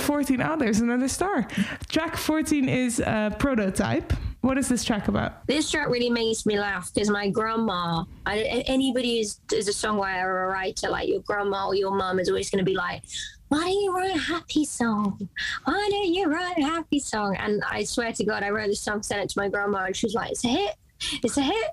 14. Oh, there's another star. Track 14 is a Prototype. What is this track about? This track really makes me laugh because my grandma, I, anybody who's is a songwriter or a writer, like your grandma or your mum, is always going to be like, why don't you write a happy song? Why don't you write a happy song? And I swear to God, I wrote this song, sent it to my grandma, and she was like, it's a hit. It's a hit.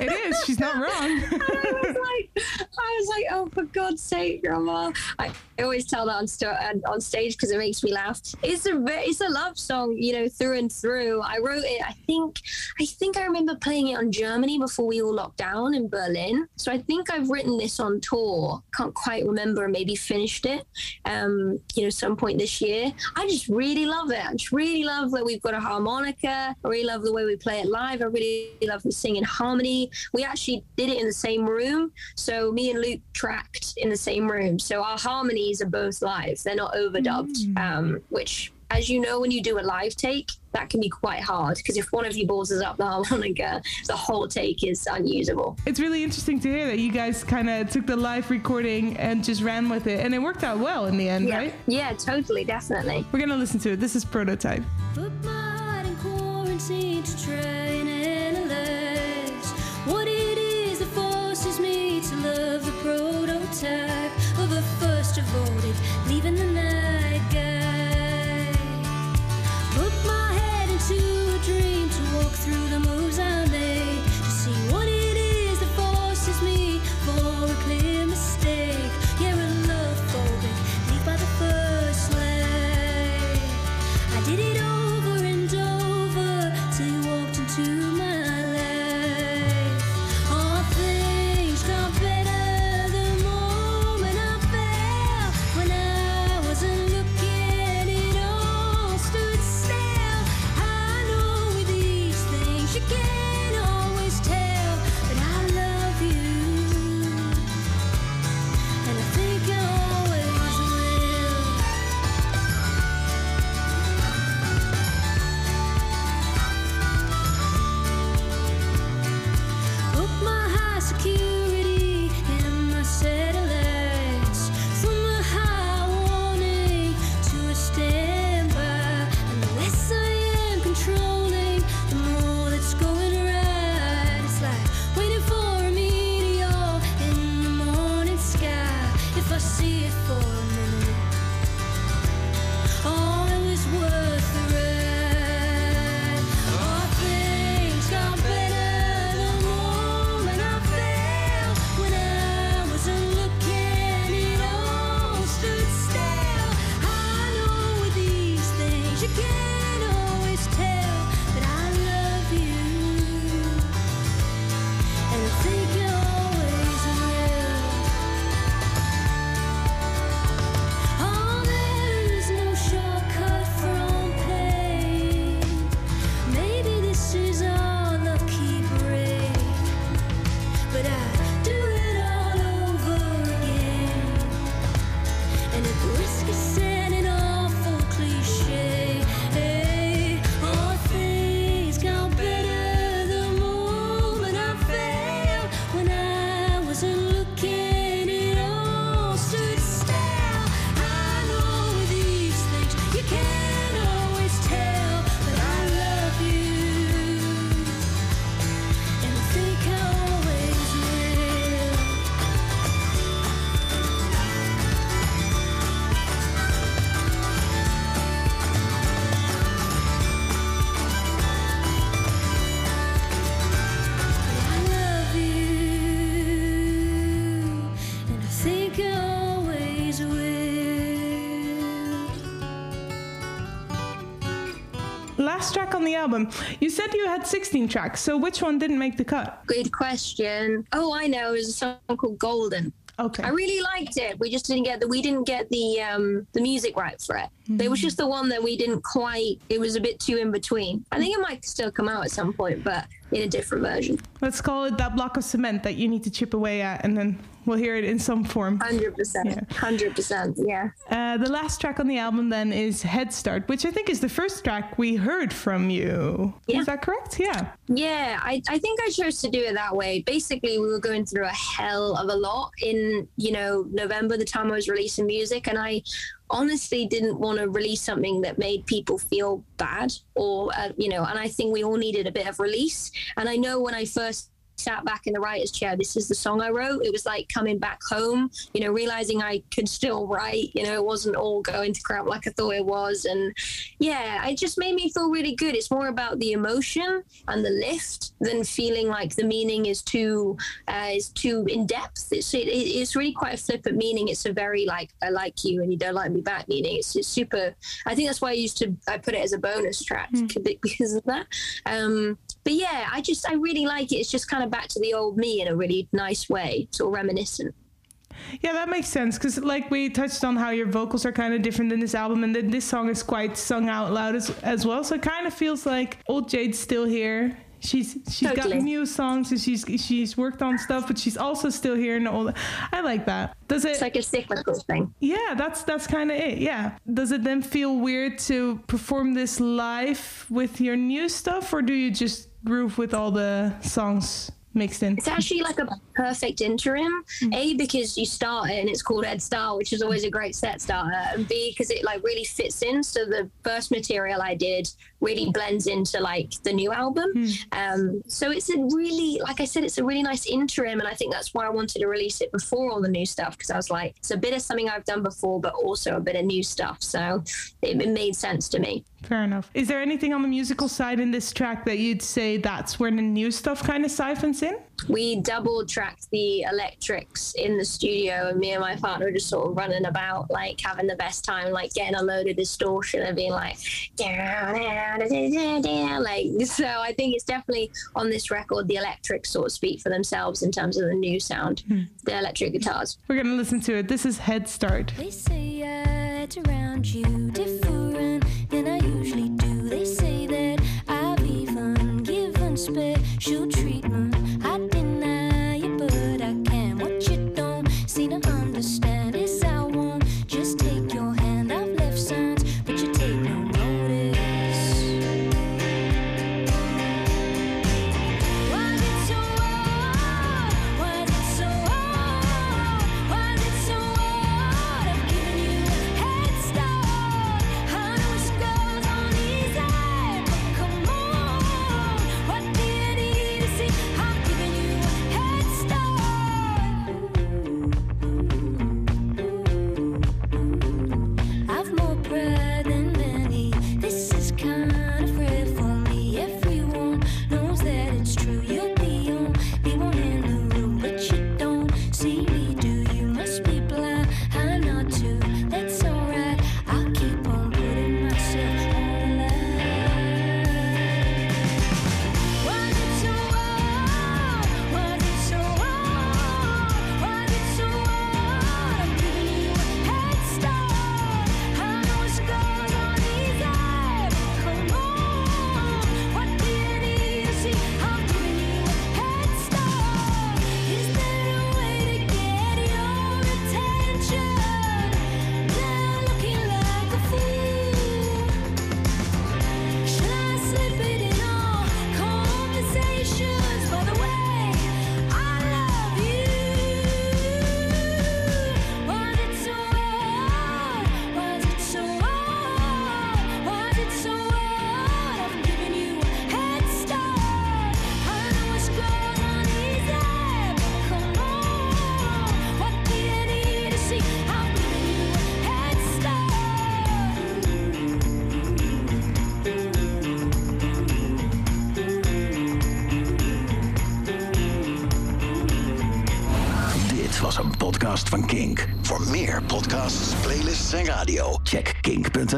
It is. She's not wrong. I was like, I was like, oh, for God's sake, Grandma! I always tell that on, st- on stage because it makes me laugh. It's a it's a love song, you know, through and through. I wrote it. I think I think I remember playing it on Germany before we all locked down in Berlin. So I think I've written this on tour. Can't quite remember. Maybe finished it. Um, you know, some point this year. I just really love it. I just really love that we've got a harmonica. I really love the way we play it live. I really love we sing in harmony. We actually did it in the same room. So me and Luke tracked in the same room. So our harmonies are both live. They're not overdubbed, um, which as you know, when you do a live take, that can be quite hard because if one of you balls is up the harmonica, the whole take is unusable. It's really interesting to hear that you guys kind of took the live recording and just ran with it, and it worked out well in the end, Yeah, right? yeah, totally, definitely. We're gonna listen to it. This is Prototype. Prototype of a first devoted, leaving the night guy. Put my head into a dream to walk through the moves on the album. You said you had 16 tracks, so which one didn't make the cut? Good question. Oh, I know. It was a song called Golden. Okay. I really liked it. We just didn't get the we didn't get the um the music right for it. It was just the one that we didn't quite. It was a bit too in between. I think it might still come out at some point, but in a different version. Let's call it that block of cement that you need to chip away at, and then we'll hear it in some form. Hundred percent. Yeah. Hundred percent. Yeah. Uh, the last track on the album then is Head Start, which I think is the first track we heard from you. Yeah. Is that correct? Yeah. Yeah, I, I think I chose to do it that way. Basically, we were going through a hell of a lot in, you know, November, the time I was releasing music. And I honestly didn't want to release something that made people feel bad or, uh, you know, and I think we all needed a bit of release. And I know when I first sat back in the writer's chair, this is the song I wrote. It was like coming back home, you know, realizing I could still write, you know, it wasn't all going to crap like I thought it was. And yeah, it just made me feel really good. It's more about the emotion and the lift than feeling like the meaning is too uh, is too in depth. It's it, it's really quite a flippant meaning. It's a very like I like you and you don't like me back meaning. It's just super. I think that's why I used to I put it as a bonus track because of that. Um, but yeah, I just I really like it. It's just kind of back to the old me in a really nice way, sort of reminiscent. Yeah, that makes sense because, like, we touched on how your vocals are kind of different in this album, and then this song is quite sung out loud as, as well. So it kind of feels like old Jade's still here. She's she's Totally. got new songs and she's she's worked on stuff, but she's also still here and all. I like that. Does it? It's like a cyclical thing. yeah, that's that's kind of it. Yeah. Does it then feel weird to perform this live with your new stuff, or do you just groove with all the songs mixed in? It's actually like a perfect interim. Mm. A because you start it and it's called Head Start, which is always a great set starter. And B because it like really fits in. So the first material I did really blends into like the new album. Um, so it's a really, like I said, it's a really nice interim, and I think that's why I wanted to release it before all the new stuff because I was like, it's a bit of something I've done before, but also a bit of new stuff. So it, it made sense to me. Fair enough. Is there anything on the musical side in this track that you'd say that's where the new stuff kind of siphons in? We double tracked the electrics in the studio and me and my partner were just sort of running about like having the best time like getting a load of distortion and being like down, down, down, down, down, like so i think it's definitely on this record the electrics sort of speak for themselves in terms of the new sound hmm. the electric guitars We're going to listen to it. This is Head Start. They say it's around you different than I usually do. They say that I've even given special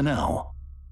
podcast